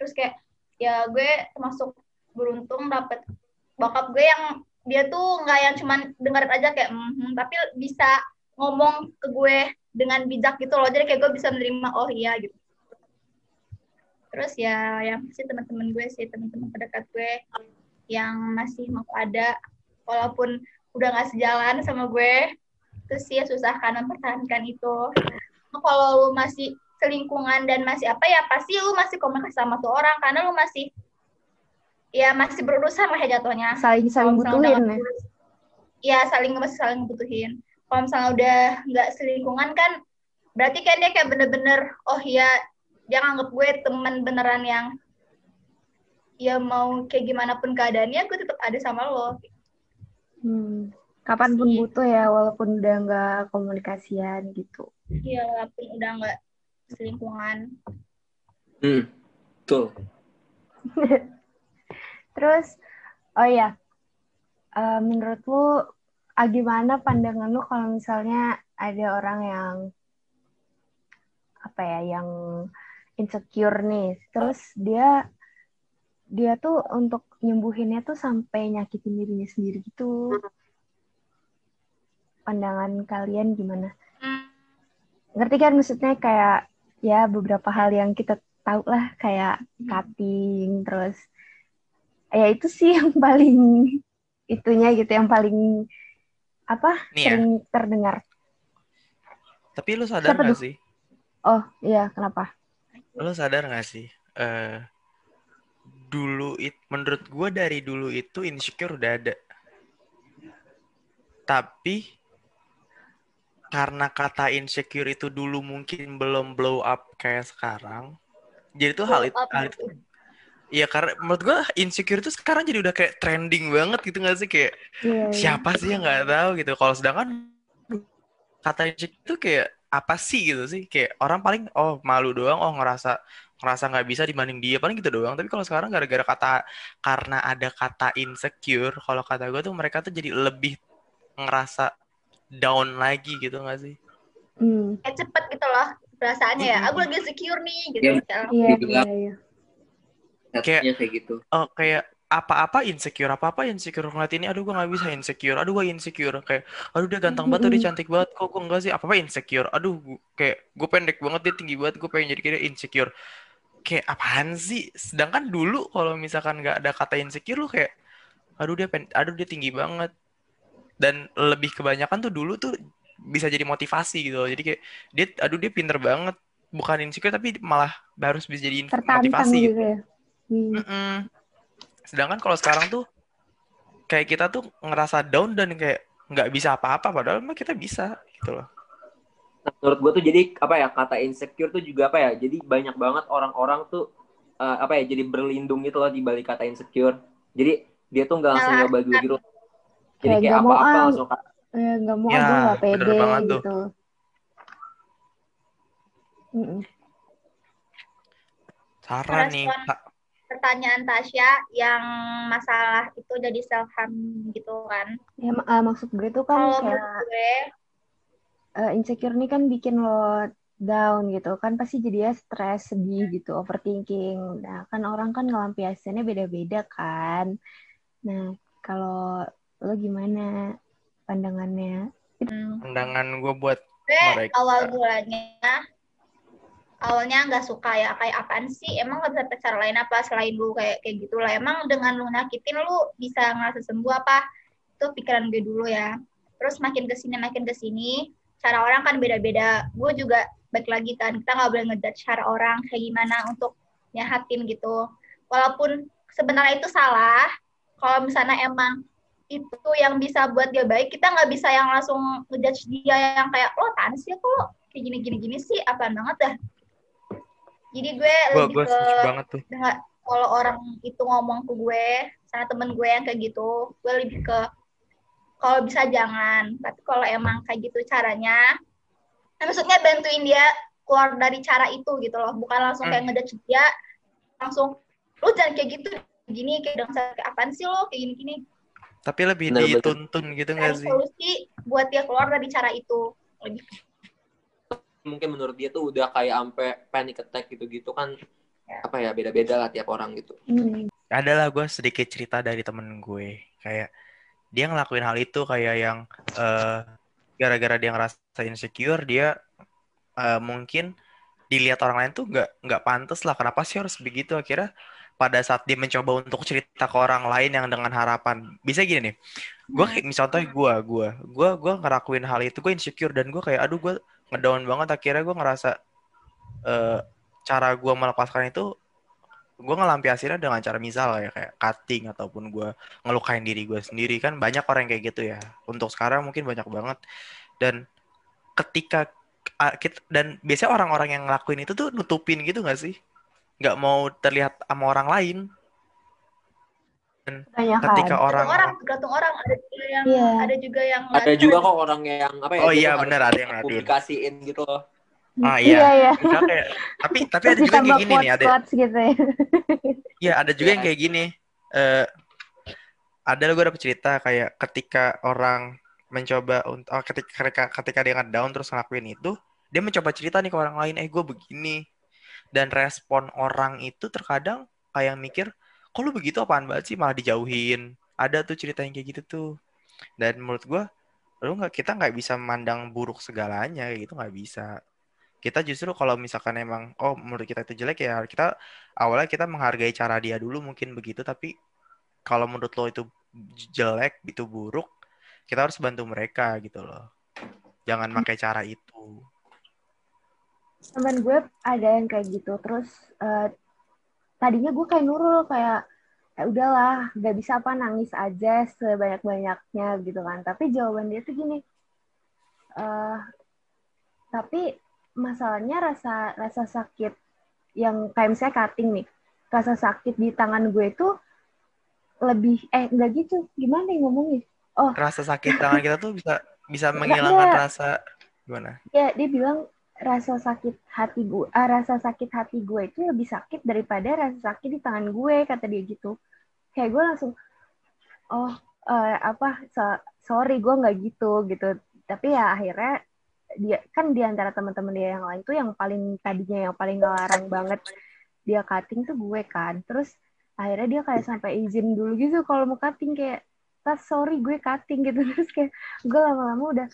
D: terus kayak ya gue termasuk beruntung dapet bokap gue yang dia tuh nggak yang cuman dengerin aja kayak "Mhm," tapi bisa ngomong ke gue dengan bijak gitu loh jadi kayak gue bisa menerima oh iya gitu terus ya yang pasti teman-teman gue sih teman-teman terdekat gue yang masih mau ada walaupun udah nggak sejalan sama gue. Terus ya susah kan mempertahankan itu. Kalau lu masih selingkungan dan masih apa ya pasti lu masih komunikasi sama tuh orang karena lu masih ya masih berurusan lah ya jatuhnya.
A: Saling saling
D: Kalau
A: butuhin
D: udah
A: ya.
D: ya saling masih saling butuhin. Kalau misalnya udah nggak selingkungan kan berarti kan dia kayak bener-bener oh ya dia nganggep gue teman beneran yang ya mau kayak gimana pun keadaannya gue tetap ada sama lo
A: Hmm. Kapan pun
D: Iya.
A: butuh ya, walaupun udah nggak komunikasian gitu.
D: ya walaupun udah nggak selingkungan
C: hmm betul [laughs]
A: Terus, oh ya, eh, menurut lu ah, gimana pandangan lu kalau misalnya ada orang yang apa ya, yang insecure nih, terus dia dia tuh untuk nyembuhinnya tuh sampai nyakitin dirinya sendiri gitu. Pandangan kalian gimana? Ngerti kan maksudnya kayak ya beberapa hal yang kita tahu lah kayak cutting terus ya itu sih [laughs] yang paling itunya gitu yang paling apa
B: Nih ya.
A: sering terdengar
B: Tapi lu sadar
A: Siapa
B: gak
A: tuh?
B: sih?
A: oh iya kenapa
B: Lu sadar gak sih? eh dulu it, menurut gue dari dulu itu insecure udah ada. Tapi karena kata insecure itu dulu mungkin belum blow up kayak sekarang. Jadi tuh hal itu, hal itu Iya karena menurut gue insecure itu sekarang jadi udah kayak trending banget gitu gak sih kayak
A: Iya, iya.
B: siapa sih yang nggak tahu gitu. Kalau sedangkan kata insecure itu kayak apa sih gitu sih? Kayak orang paling oh malu doang, oh ngerasa ngerasa nggak bisa dibanding dia paling gitu doang. Tapi kalau sekarang gara-gara kata karena ada kata insecure, kalau kata gue tuh mereka tuh jadi lebih ngerasa down lagi gitu nggak sih?
A: Hmm,
D: kayak cepet gitu loh perasaannya ya
B: Mm-mm.
D: aku lagi secure nih gitu
C: Iya.
D: misalnya.
A: iya
C: Dibilang.
A: iya iya
C: Jatuhnya kayak gitu.
B: Oh kayak apa-apa insecure, apa-apa insecure. Ngeliat ini, aduh gue nggak bisa insecure, aduh gue insecure. Kayak, aduh dia ganteng banget, tuh dia cantik banget, kok gue enggak sih, apa-apa insecure, aduh gu- kayak gue pendek banget, dia tinggi banget, gue pengen jadi kayak insecure, kayak apaan sih? Sedangkan dulu kalau misalkan nggak ada kata insecure lu kayak, aduh dia pen, aduh dia tinggi banget, dan lebih kebanyakan tuh dulu tuh bisa jadi motivasi gitu, loh. jadi kayak dia, aduh dia pinter banget, bukan insecure tapi malah harus bisa jadi
A: tertantang
B: motivasi
A: gitu
B: gitu.
A: ya? Hmm.
B: Mm-mm. Sedangkan kalau sekarang tuh kayak kita tuh ngerasa down dan kayak nggak bisa apa-apa padahal mah kita bisa gitu loh.
C: Nah, menurut gue tuh jadi apa ya kata insecure tuh juga apa ya jadi banyak banget orang-orang tuh eh, apa ya jadi berlindung gitu loh di balik kata insecure jadi dia tuh nggak langsung
D: Nah,
C: nyoba dulu gitu jadi
A: Kayak
C: kayak apa-apa
A: ah.
C: langsung
A: Eh, nggak mau
B: Ya,
A: aku nggak
B: bener
A: pede
B: banget tuh.
A: gitu Mm-mm.
B: Sarah nih. Kak.
D: Pertanyaan Tasya yang masalah itu jadi self harm gitu kan.
A: Ya ah, maksud gue tuh kan
D: kalau
A: kayak
D: gue
A: eh, insecure nih kan bikin lo down gitu. Kan pasti jadinya stres sedih gitu overthinking. Nah kan orang kan ngelampiasinnya beda-beda kan. Nah kalau lo gimana pandangannya?
B: Pandangan gue buat
D: gue
B: Mereka.
D: awal mulanya awalnya nggak suka ya kayak apaan sih? Emang nggak bisa ada cara lain apa selain lu kayak kayak gitu lah. Emang dengan lu nyakitin lu bisa ngerasa sembuh apa? Itu pikiran gue dulu ya. Terus makin ke sini makin ke sini cara orang kan beda-beda. Gue juga baik lagi kan kita nggak boleh ngejudge cara orang kayak gimana untuk nyahatin gitu. Walaupun sebenarnya itu salah kalau misalnya emang itu yang bisa buat dia baik kita nggak bisa yang langsung ngejudge dia yang kayak lo apaan sih kok kayak gini gini gini sih apaan banget dah jadi gue
B: gue
D: lebih
B: gue
D: ke
B: banget tuh.
D: dengar kalau orang itu ngomong ke gue sama temen gue yang kayak gitu gue lebih ke kalau bisa jangan tapi kalau emang kayak gitu caranya nah, maksudnya bantuin dia keluar dari cara itu gitu loh bukan langsung kayak
B: Hmm.
D: dia langsung lu jangan kayak gitu gini kayak dong kayak apaan sih lo kayak gini gini
B: Tapi lebih
C: bener.
B: dituntun gitu nggak sih?
D: solusi buat dia keluar dari cara itu lebih
C: mungkin menurut dia tuh udah kayak sampai panic attack gitu-gitu kan apa ya beda-beda lah tiap orang gitu.
A: Hmm.
B: Adalah gue sedikit cerita dari temen gue. Kayak dia ngelakuin hal itu kayak yang eh, gara-gara dia ngerasa insecure dia eh, mungkin dilihat orang lain tuh nggak nggak pantas lah. Kenapa sih harus begitu? Akhirnya pada saat dia mencoba untuk cerita ke orang lain yang dengan harapan bisa gini nih. Gue kayak misalnya gue gue gue gue ngelakuin hal itu gue insecure dan gue kayak aduh gue ngedown banget akhirnya gue ngerasa eh, cara gue melepaskan itu gue ngelampiasinnya dengan cara misal ya kayak cutting ataupun gue ngelukain diri gue sendiri. Kan banyak orang kayak gitu ya. Untuk sekarang mungkin banyak banget. Dan ketika dan biasanya orang-orang yang ngelakuin itu tuh nutupin gitu gak sih? Nggak mau terlihat sama orang lain
A: Kebanyakan.
B: ketika
D: tergantung
B: orang
D: orang tergantung orang ada juga yang
A: Iya.
D: ada juga yang
C: ada juga kok orang yang apa ya
B: Oh iya, bener, ada yang ngelakuin.
C: publikasiin gitu loh
B: ah
A: iya
B: iya
A: iya
B: kayak tapi [laughs] tapi ada juga yang
A: ditambah
B: kayak gini nih ada
A: quotes gitu ya [laughs]
B: Iya, ada juga yang
C: Iya.
B: kayak gini. Eh ada gue dapet cerita kayak ketika orang mencoba untuk oh, ketika ketika ketika dia down terus ngelakuin itu, dia mencoba cerita nih ke orang lain, eh gue begini. Dan respon orang itu terkadang kayak mikir, kok lu begitu apaan banget sih malah dijauhin. Ada tuh cerita yang kayak gitu tuh. Dan menurut gue, lu nggak kita nggak bisa memandang buruk segalanya kayak gitu nggak bisa. kita justru kalau misalkan emang oh menurut kita itu jelek ya kita awalnya kita menghargai cara dia dulu mungkin begitu tapi kalau menurut lo itu jelek itu buruk kita harus bantu mereka gitu loh jangan pakai cara itu
A: temen gue ada yang kayak gitu terus uh, tadinya gue kayak nurul kayak ya udahlah gak bisa apa nangis aja sebanyak banyaknya gitu kan. Tapi jawaban dia tuh gini uh, tapi masalahnya rasa rasa sakit yang kayak misalnya cutting nih rasa sakit di tangan gue itu lebih eh enggak gitu. Gimana yang ngomongnya oh.
B: Rasa sakit tangan kita tuh bisa bisa [laughs] menghilangkan rasa gimana?
A: Ya dia bilang rasa sakit hati gue, ah, rasa sakit hati gue itu lebih sakit daripada rasa sakit di tangan gue kata dia gitu. Kayak gue langsung, oh uh, apa, so, sorry gue nggak gitu gitu. Tapi ya akhirnya dia kan di antara teman-teman dia yang lain tuh yang paling tadinya yang paling ngelarang banget dia cutting tuh gue kan. Terus akhirnya dia kayak sampai izin dulu gitu kalau mau cutting kayak tas sorry gue cutting gitu [laughs] terus kayak gue lama-lama udah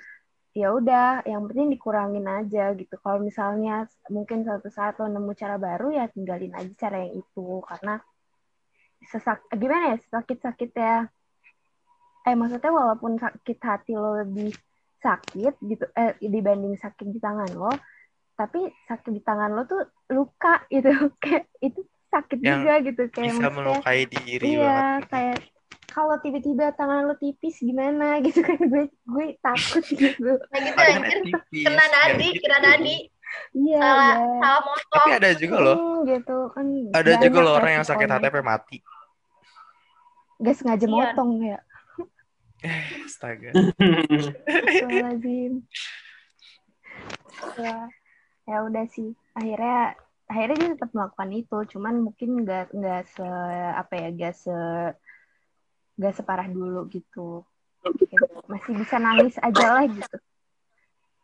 A: ya udah yang penting dikurangin aja gitu. Kalau misalnya mungkin suatu saat lo nemu cara baru ya tinggalin aja cara yang itu. Karena sesak gimana ya sakit sakit ya. Eh maksudnya walaupun sakit hati lo lebih sakit gitu eh dibanding sakit di tangan lo tapi sakit di tangan lo tuh luka gitu. [laughs] Kayak itu sakit yang juga gitu. Kayak
B: bisa melukai diri
A: iya banget. kayak kalau tiba-tiba tangan lo tipis gimana [laughs] gitu kan gue gue takut [laughs] gitu
D: nah gitu anjir kena nadi gitu. kena nadi
A: Iya, salah,
D: ya. salah motong.
B: Tapi ada juga loh.
A: Hmm, gitu kan.
B: Ada juga loh orang yang sakit hati sampai mati.
A: Gak sengaja iya. motong ya.
B: Eh, astaga.
A: Lazim. ya, ya udah sih. Akhirnya akhirnya dia tetap melakukan itu, cuman mungkin nggak nggak se apa ya, nggak se gak separah dulu gitu. Masih bisa nangis aja lah gitu.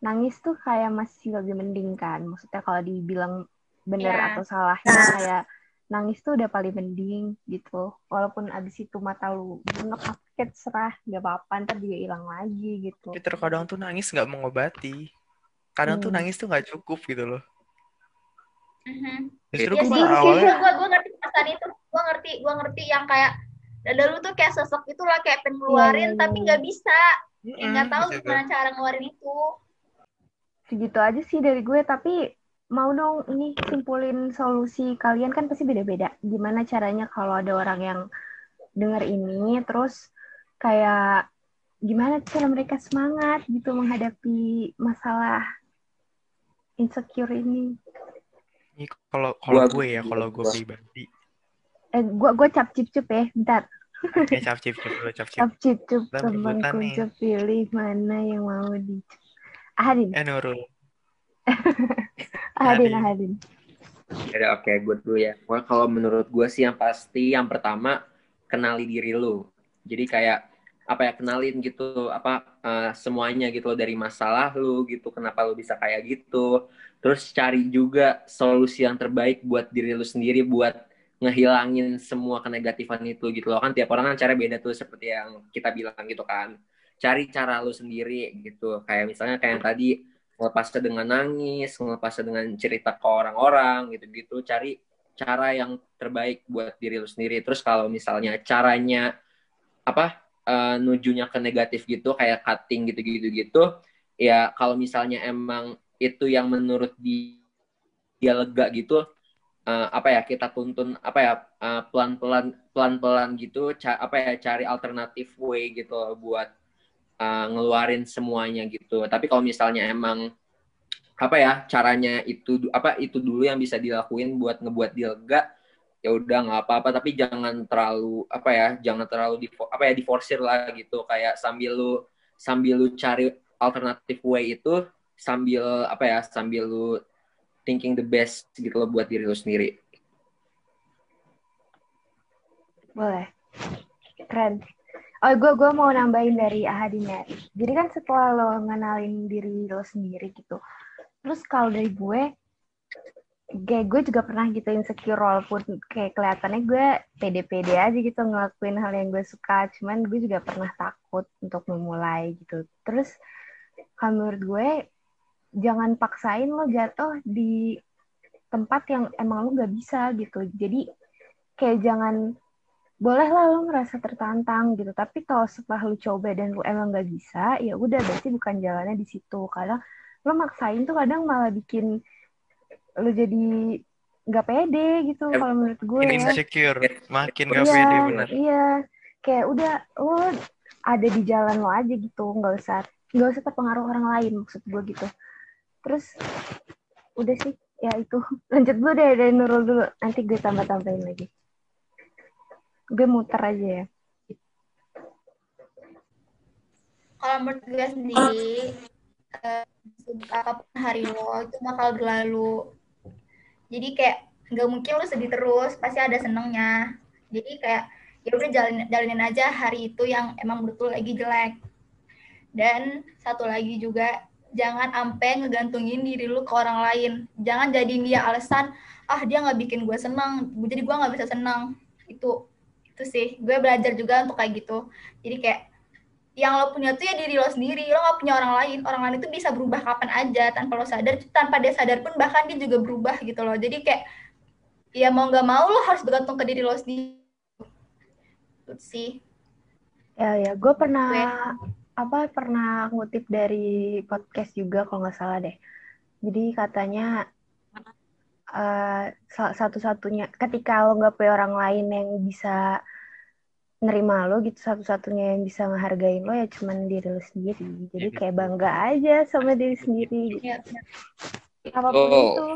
A: Nangis tuh kayak masih lebih mending kan. Maksudnya kalau dibilang benar yeah. atau salahnya kayak nangis tuh udah paling mending gitu. Walaupun abis itu mata lu sakit serah gak apa-apa ntar juga hilang lagi gitu.
B: Tapi terkadang tuh nangis nggak mengobati. Kadang hmm. tuh nangis tuh nggak cukup gitu loh.
D: Mm-hmm. Justru ya gue sih, awalnya gue gue ngerti perasaan itu. Gue ngerti gue ngerti yang kayak dada lu tuh kayak sesek itu lah kayak pengen ngeluarin yeah, yeah, tapi iya. nggak bisa. Nggak mm -hmm, tahu gimana cara ngeluarin itu.
A: Segitu aja sih dari gue tapi mau dong ini simpulin solusi kalian kan pasti beda-beda. Gimana caranya kalau ada orang yang dengar ini terus kayak gimana cara mereka semangat gitu menghadapi masalah insecure ini?
B: Ini kalau kalau gue ya kalau gue pribadi
A: eh gua gua cap cip cup ya bentar.
B: Oke, cap cip cup dulu cap cip.
A: Cap cip cup temanku pilih mana yang mau di Ahadin.
B: Eh Nurul. [laughs]
A: Ahadin Ahadin.
C: Ya oke okay, gue dulu ya. Gua kalau menurut gue sih yang pasti yang pertama kenali diri lu. Jadi kayak apa ya kenalin gitu apa uh, semuanya gitu loh dari masalah lu gitu kenapa lu bisa kayak gitu. Terus cari juga solusi yang terbaik buat diri lu sendiri buat ngehilangin semua kenegatifan itu gitu loh. Kan tiap orang kan cara beda tuh seperti yang kita bilang gitu kan. Cari cara lu sendiri gitu. Kayak misalnya kayak yang tadi ngelepasnya dengan nangis ngelepasnya dengan cerita ke orang-orang gitu-gitu. Cari cara yang terbaik buat diri lu sendiri. Terus kalau misalnya caranya apa uh, nujunya ke negatif gitu kayak cutting gitu-gitu gitu ya kalau misalnya emang itu yang menurut dia lega gitu uh, apa ya kita tuntun apa ya uh, pelan-pelan pelan-pelan gitu ca apa ya cari alternatif way gitu buat uh, ngeluarin semuanya gitu. Tapi kalau misalnya emang apa ya caranya itu apa itu dulu yang bisa dilakuin buat ngebuat dia lega ya udah nggak apa-apa. Tapi jangan terlalu apa ya jangan terlalu di apa ya diforsir lah gitu. Kayak sambil lu sambil lu cari alternatif way itu sambil apa ya sambil lu thinking the best gitu loh buat diri lo sendiri.
A: Boleh. Keren. Oh, gue gue mau nambahin dari Ahadin ya. Jadi kan setelah lo ngenalin diri lo sendiri gitu. Terus kalau dari gue, kayak gue juga pernah gitu insecure walaupun kayak kelihatannya gue pede-pede aja gitu ngelakuin hal yang gue suka. Cuman gue juga pernah takut untuk memulai gitu. Terus kalau menurut gue jangan paksain lo jatuh di tempat yang emang lo gak bisa gitu jadi kayak jangan boleh lah lo merasa tertantang gitu tapi kalau setelah lo coba dan lo emang gak bisa ya udah berarti bukan jalannya di situ karena lo maksain tuh kadang malah bikin lo jadi nggak pede gitu
C: Em-
A: kalau menurut gue ya.
B: insecure, makin gak
A: iya,
B: pede bener.
A: Iya, kayak udah lo ada di jalan lo aja gitu, nggak usah nggak usah terpengaruh orang lain maksud gue gitu. Terus udah sih, ya itu [laughs] lanjut dulu deh dari Nurul dulu, nanti gue tambah tambahin lagi. Gue muter aja ya.
D: Kalau menurut gue sendiri, eh, apa pun hari lo itu bakal berlalu. Jadi kayak nggak mungkin lo sedih terus, pasti ada senengnya. Jadi kayak ya udah jalanin, aja hari itu yang emang betul lagi jelek. Dan satu lagi juga jangan sampai ngegantungin diri lu ke orang lain. Jangan jadiin dia alasan, ah dia nggak bikin gue seneng, jadi gue nggak bisa seneng. Itu itu sih, gue belajar juga untuk kayak gitu. Jadi kayak yang lo punya tuh ya diri lo sendiri, lo nggak punya orang lain. Orang lain itu bisa berubah kapan aja tanpa lo sadar, tanpa dia sadar pun bahkan dia juga berubah gitu loh. Jadi kayak ya mau nggak mau lo harus bergantung ke diri lo sendiri. Itu sih.
A: Ya ya, gue pernah apa pernah ngutip dari podcast juga kalau nggak salah deh. Jadi katanya eh, sa- satu-satunya ketika lo nggak punya orang lain yang bisa nerima lo gitu satu-satunya yang bisa ngehargain lo ya cuman diri lo sendiri. Jadi
B: Iya,
A: kayak bangga aja sama diri sendiri gitu.
D: Ya,
A: Apa pun
C: Oh.
A: itu.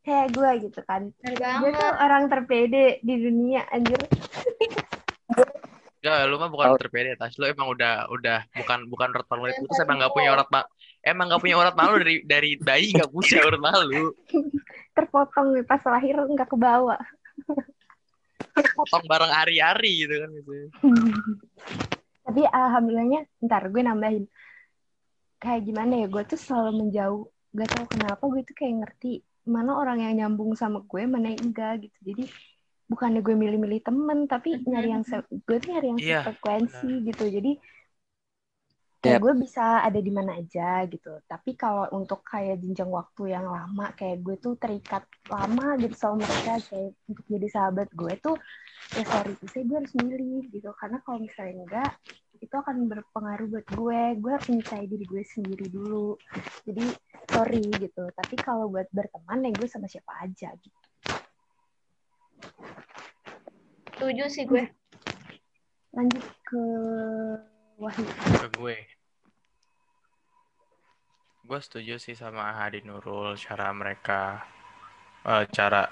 A: Kayak gue gitu kan. Gue tuh orang terpede di dunia anjir. [laughs]
B: Ya, lu mah bukan
C: Oh.
B: terpede, Tas. Lu emang udah udah bukan bukan urat malu itu terus emang gak punya urat ma emang gak punya urat malu dari dari bayi gak punya urat malu. [laughs]
A: Terpotong nih pas lahir nggak ke bawah.
B: Potong bareng hari-hari gitu kan gitu. [laughs]
A: Tapi alhamdulillahnya, ntar gue nambahin. Kayak gimana ya, gue tuh selalu menjauh. Gak tau kenapa gue tuh kayak ngerti mana orang yang nyambung sama gue, mana yang enggak gitu. Jadi bukannya gue milih-milih temen, tapi nyari yang gue tuh nyari yang
B: Iya,
A: frekuensi gitu. Jadi kayak
C: Yep.
A: gue bisa ada di mana aja gitu. Tapi kalau untuk kayak jenjang waktu yang lama, kayak gue tuh terikat lama gitu sama mereka, kayak untuk jadi sahabat gue tuh ya sorry to say gue harus milih gitu. Karena kalau misalnya enggak itu akan berpengaruh buat gue. Gue harus mencintai diri gue sendiri dulu. Jadi sorry gitu. Tapi kalau buat berteman ya gue sama siapa aja gitu
D: Setuju sih gue.
A: lanjut ke Wahyu
B: Ke gue. Gue setuju sih sama Hadi Nurul cara mereka eh, cara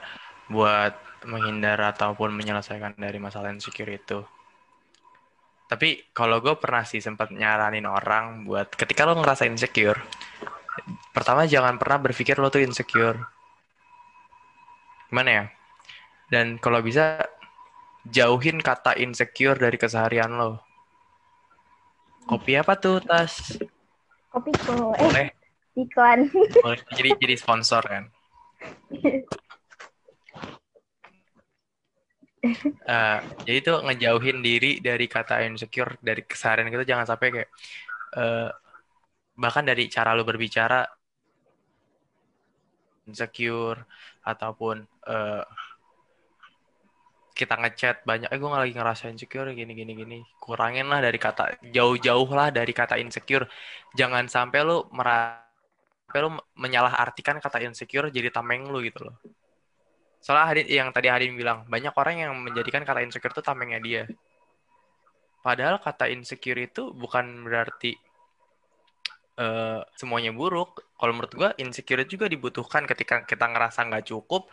B: buat menghindar ataupun menyelesaikan dari masalah insecure itu. Tapi kalau gue pernah sih sempat nyaranin orang buat ketika lo ngerasa insecure, pertama jangan pernah berpikir lo tuh insecure. Gimana ya? Dan kalau bisa jauhin kata insecure dari keseharian lo. Kopi apa tuh, Tas?
A: kopi ko eh
B: Boleh,
A: iklan [laughs]
B: boleh. Jadi jadi sponsor kan. [laughs] Eh, jadi tuh ngejauhin diri dari kata insecure dari keseharian kita jangan sampai kayak eh, bahkan dari cara lu berbicara insecure ataupun eh, kita ngechat banyak eh gue lagi ngerasa insecure gini gini gini. Kurangin lah dari kata jauh-jauh lah dari kata insecure. Jangan sampai lu merasa sampai lu menyalahartikan kata insecure jadi tameng lu gitu loh. Soalnya Hadin yang tadi Hadin bilang banyak orang yang menjadikan kata insecure itu tamengnya dia. Padahal kata insecure itu bukan berarti eh, semuanya buruk. Kalau menurut gua insecure juga dibutuhkan ketika kita ngerasa nggak cukup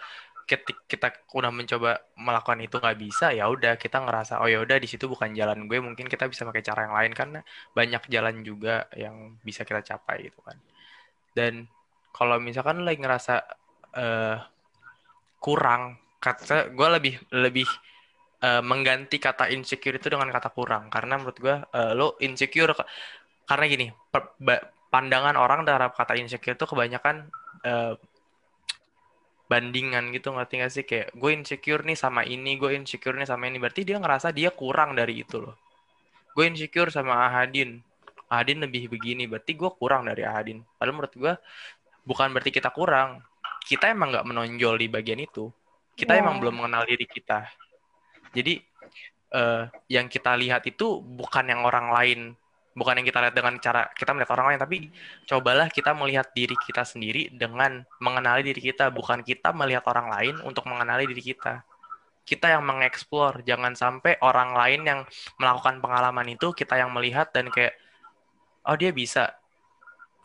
B: ketika kita udah mencoba melakukan itu nggak bisa ya udah kita ngerasa oh ya udah di situ bukan jalan gue mungkin kita bisa pakai cara yang lain karena banyak jalan juga yang bisa kita capai gitu kan. Dan kalau misalkan lagi ngerasa eh, kurang kata gue lebih lebih eh, mengganti kata insecure itu dengan kata kurang. Karena menurut gue eh, lo insecure karena gini pandangan orang terhadap kata insecure itu kebanyakan eh, bandingan gitu ngerti gak sih? Kayak gue insecure nih sama ini gue insecure nih sama ini. Berarti dia ngerasa dia kurang dari itu loh. Gue insecure sama Ahadin. Ahadin lebih begini berarti gue kurang dari Ahadin. Padahal menurut gue bukan berarti kita kurang. Kita emang nggak menonjol di bagian itu. Kita
A: Ya.
B: emang belum mengenal diri kita. Jadi eh, yang kita lihat itu bukan yang orang lain bukan yang kita lihat dengan cara kita melihat orang lain tapi cobalah kita melihat diri kita sendiri dengan mengenali diri kita. Bukan kita melihat orang lain untuk mengenali diri kita. Kita yang mengeksplor. Jangan sampai orang lain yang melakukan pengalaman itu kita yang melihat dan kayak oh dia bisa.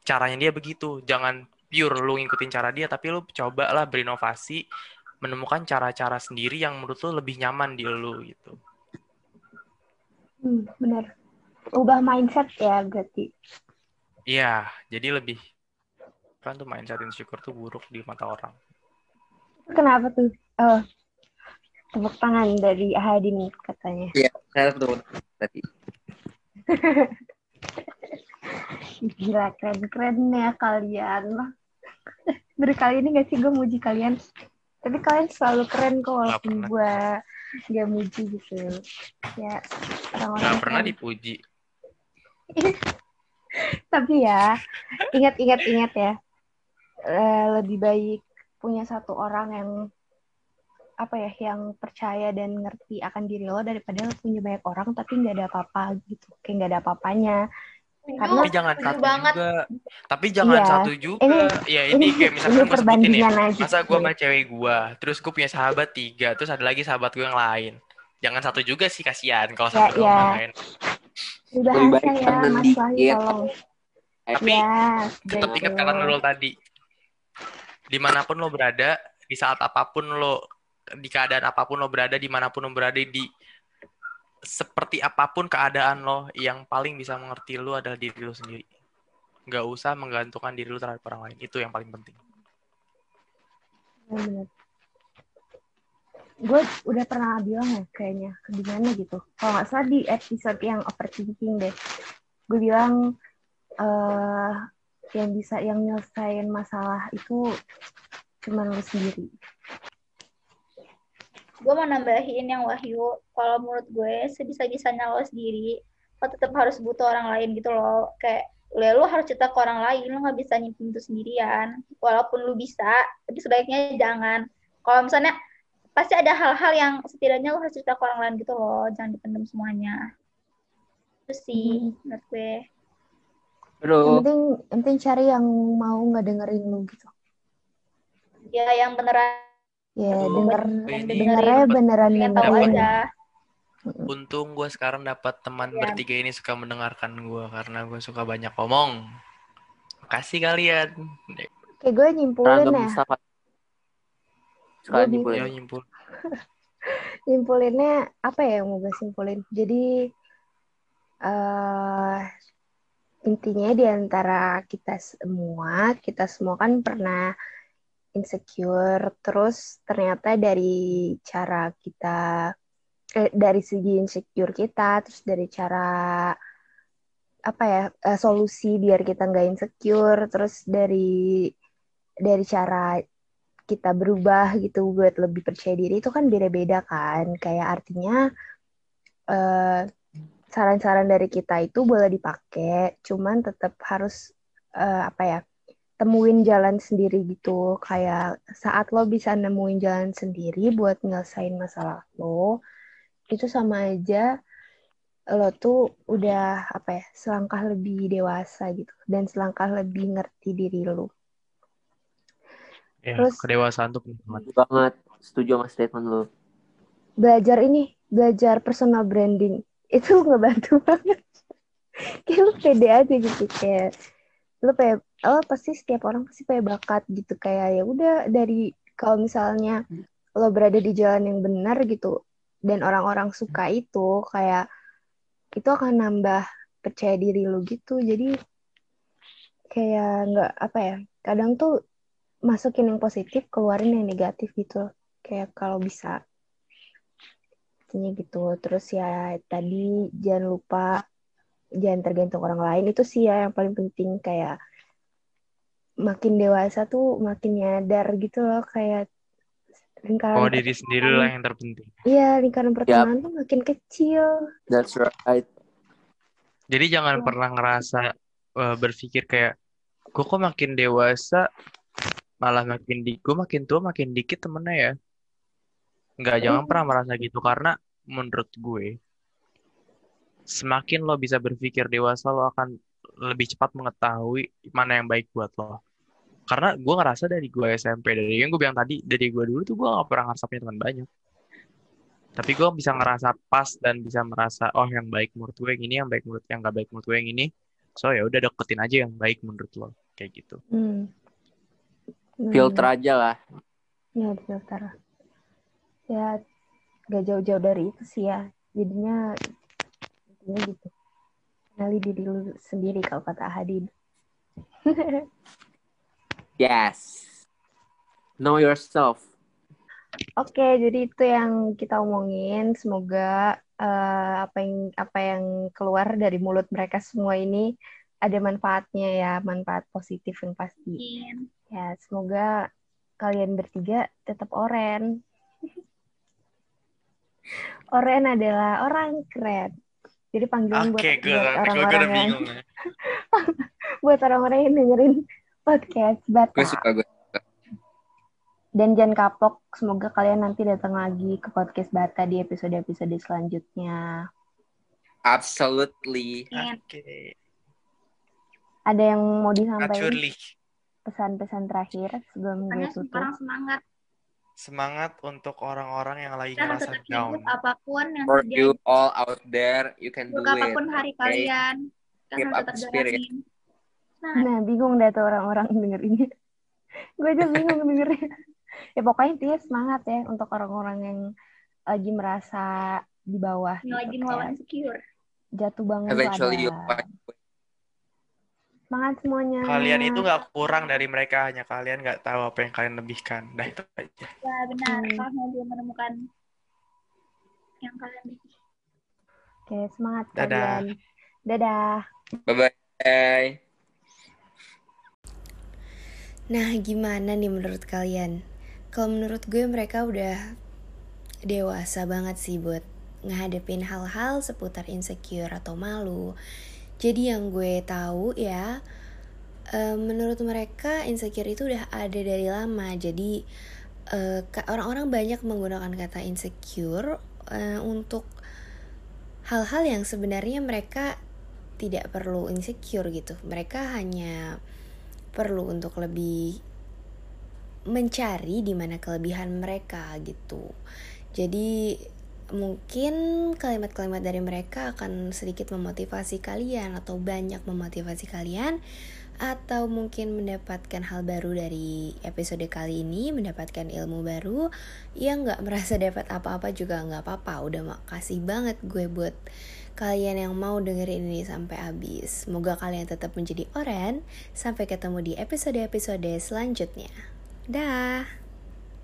B: Caranya dia begitu. Jangan pure lu ngikutin cara dia tapi lu cobalah berinovasi menemukan cara-cara sendiri yang menurut lu lebih nyaman di lu gitu.
A: Hmm, benar. Ubah mindset ya berarti.
B: Iya, jadi lebih kan tuh mindset insecure tuh buruk di mata orang.
A: Kenapa tuh? Oh, tepuk tangan dari Ahadin katanya.
C: Iya, saya betul tadi. [laughs]
A: Gila, keren-keren ya kalian. [laughs] Baru kali ini gak sih gue muji kalian? Tapi kalian selalu keren kok walaupun
B: pernah.
A: gue gak muji gitu. Ya, orang-orang
B: Nggak pernah
A: keren.
B: dipuji.
A: Tapi ya, ingat-ingat-ingat ya. Eh, lebih baik punya satu orang yang apa ya yang percaya dan ngerti akan diri lo daripada lo punya banyak orang tapi nggak ada apa-apa gitu kayak nggak ada apa-apanya
D: Setuju,
B: Tapi jangan satu
D: banget.
B: juga. Tapi jangan
A: Iya.
B: satu juga.
A: Ini-
B: ya
A: ini
B: ini kayak misalkan
A: ini
B: gue sebutin ya.
A: aja
B: Masa gue sama cewek gue, terus gue punya sahabat tiga, terus ada lagi sahabat gue yang lain. Jangan satu juga sih kasihan kalau
A: Ya,
B: satu
A: ya.
B: doang lain.
A: Udah
C: Lebih baik
A: ya Mas Wahyu tolong
B: Tapi
A: ya
B: tetap
A: gitu.
B: ingat kata Nurul tadi. Di mana pun lo berada, di saat apa pun lo, di keadaan apa pun lo berada, di mana pun lo berada, di seperti apa pun keadaan lo, yang paling bisa mengerti lo adalah diri lo sendiri. Nggak usah menggantungkan diri lo terhadap orang lain. Itu yang paling penting.
A: bener gue udah pernah bilang ya kayaknya ke gitu. Kalau nggak salah di episode yang overthinking deh. Gue bilang eh yang bisa yang nyelesain masalah itu cuma lu sendiri.
D: Gue mau nambahin yang Wahyu kalau menurut gue sebisa-bisanya lo sendiri lo tetap harus butuh orang lain gitu loh. Kayak ya lu harus cerita ke orang lain lu nggak bisa nyimpen itu sendirian. Walaupun lu bisa tapi sebaiknya jangan. Kalau misalnya pasti ada hal-hal yang setidaknya lu harus cerita ke orang lain gitu loh jangan dipendam semuanya itu sih menurut gue
A: yang
C: Aduh,
A: penting yang penting cari yang mau nggak dengerin lu gitu
D: ya yang beneran
A: ya
C: Aduh,
A: denger
B: ini
A: dengernya beneran
D: pengen tahu aja
B: Untung gue sekarang dapat teman
D: Iya.
B: bertiga ini suka mendengarkan gue karena gue suka banyak ngomong. Makasih kalian.
A: kayak gue nyimpulin
C: ragam
A: ya
C: bisa Pak. Sekali
A: Gue
C: nyimpulin.
B: Yo nyimpul. [laughs]
A: simpulinnya apa ya yang mau gue simpulin? Jadi eh intinya di antara kita semua kita semua kan pernah insecure terus ternyata dari cara kita eh, dari segi insecure kita terus dari cara apa ya eh, solusi biar kita nggak insecure terus dari dari cara kita berubah gitu buat lebih percaya diri itu kan beda-beda kan. Kayak artinya eh, saran-saran dari kita itu boleh dipakai cuman tetap harus eh, apa ya temuin jalan sendiri gitu. Kayak saat lo bisa nemuin jalan sendiri buat nyelesain masalah lo itu sama aja lo tuh udah apa ya selangkah lebih dewasa gitu. Dan selangkah lebih ngerti diri lo
B: Ya,
A: Terus-
B: kedewasaan tuh penting banget.
C: Setuju banget. Setuju sama statement lu.
A: belajar ini belajar personal branding itu [laughs] ngebantu banget kayak lu pede aja gitu kayak lu kayak oh pasti setiap orang pasti punya bakat gitu kayak ya udah dari kalau misalnya lo berada di jalan yang benar gitu dan orang-orang suka itu kayak itu akan nambah percaya diri lu gitu jadi kayak nggak apa ya kadang tuh masukin yang positif keluarin yang negatif gitu kayak kalau bisa intinya gitu. Terus ya tadi jangan lupa jangan tergantung orang lain. Itu sih ya yang paling penting kayak makin dewasa tuh makin nyadar gitu loh. Kayak lingkaran
B: Oh diri sendiri lah yang terpenting.
A: iya lingkaran pertemanan tuh makin kecil.
C: That's right.
B: Jadi jangan pernah ngerasa uh, berpikir kayak gue kok makin dewasa malah makin di gue makin tua makin dikit temennya ya. Nggak, jangan pernah merasa gitu karena menurut gue semakin lo bisa berpikir dewasa lo akan lebih cepat mengetahui mana yang baik buat lo. Karena gue ngerasa dari gue SMP dari yang gue bilang tadi dari gue dulu tuh gue gak pernah ngerasa punya teman banyak. Tapi gue bisa ngerasa pas dan bisa merasa oh yang baik menurut gue yang ini, yang baik menurut yang gak baik menurut gue yang ini. So ya udah deketin aja yang baik menurut lo kayak gitu.
A: Hmm. Hmm.
C: Filter aja lah.
A: Ya, filter. Ya, gak jauh-jauh dari itu sih ya. Jadinya, intinya gitu. Kenali diri lu sendiri kalau kata Hadid. [laughs]
C: Yes. Know yourself.
A: Oke, jadi itu yang kita omongin. Semoga eh, apa yang apa yang keluar dari mulut mereka semua ini ada manfaatnya ya, manfaat positif yang pasti.
D: Mungkin.
A: Ya, semoga kalian bertiga tetap oren. [laughs] oren adalah orang keren. Jadi panggilan buat,
B: Oke, gue
A: buat orang-orang yang
B: bingung. ya. [laughs]
A: buat orang-orang yang dengerin podcast Bata.
C: Gue suka gue.
A: Dan jangan kapok, semoga kalian nanti datang lagi ke podcast Bata di episode-episode selanjutnya.
C: Absolutely.
B: Oke.
A: Ada yang mau disampaikan
B: Naturally.
A: Pesan-pesan terakhir sebelum gue tutup?
D: sekarang semangat.
B: Semangat untuk orang-orang yang lagi
D: Kita harus
B: ngerasa down.
D: apa pun yang
C: For you all out there, you can do it.
D: apa pun hari
C: okay?
D: kalian. Kita
C: Keep up spirit.
D: Nah,
A: Nah, bingung dah tuh orang-orang dengerinnya. [laughs] gue aja bingung dengernya. ya pokoknya intinya semangat ya untuk orang-orang yang lagi merasa di bawah.
D: yang lagi
A: gitu,
D: melawan insecure.
A: jatuh bangun tuh
C: Eventually
A: ada.
C: you'll find
A: Semangat semuanya.
B: Kalian itu nggak kurang dari mereka, hanya kalian nggak tahu apa yang kalian lebihkan. Dah itu aja.
D: Ya benar,
A: Hmm.
D: kalau belum menemukan yang kalian miliki.
A: Oke, semangat
B: Dadah.
A: kalian. Dadah.
C: Bye-bye.
E: Nah, gimana nih menurut kalian? Kalau menurut gue mereka udah dewasa banget sih buat ngehadapin hal-hal seputar insecure atau malu. Jadi yang gue tahu ya, eh, menurut mereka insecure itu udah ada dari lama. Jadi eh, orang-orang banyak menggunakan kata insecure eh, untuk hal-hal yang sebenarnya mereka tidak perlu insecure gitu. Mereka hanya perlu untuk lebih mencari di mana kelebihan mereka gitu. Jadi mungkin kalimat-kalimat dari mereka akan sedikit memotivasi kalian atau banyak memotivasi kalian atau mungkin mendapatkan hal baru dari episode kali ini mendapatkan ilmu baru yang nggak merasa dapat apa-apa juga nggak apa-apa. Udah makasih banget gue buat kalian yang mau dengerin ini sampai habis. Semoga kalian tetap menjadi oren. Sampai ketemu di episode-episode selanjutnya. Dah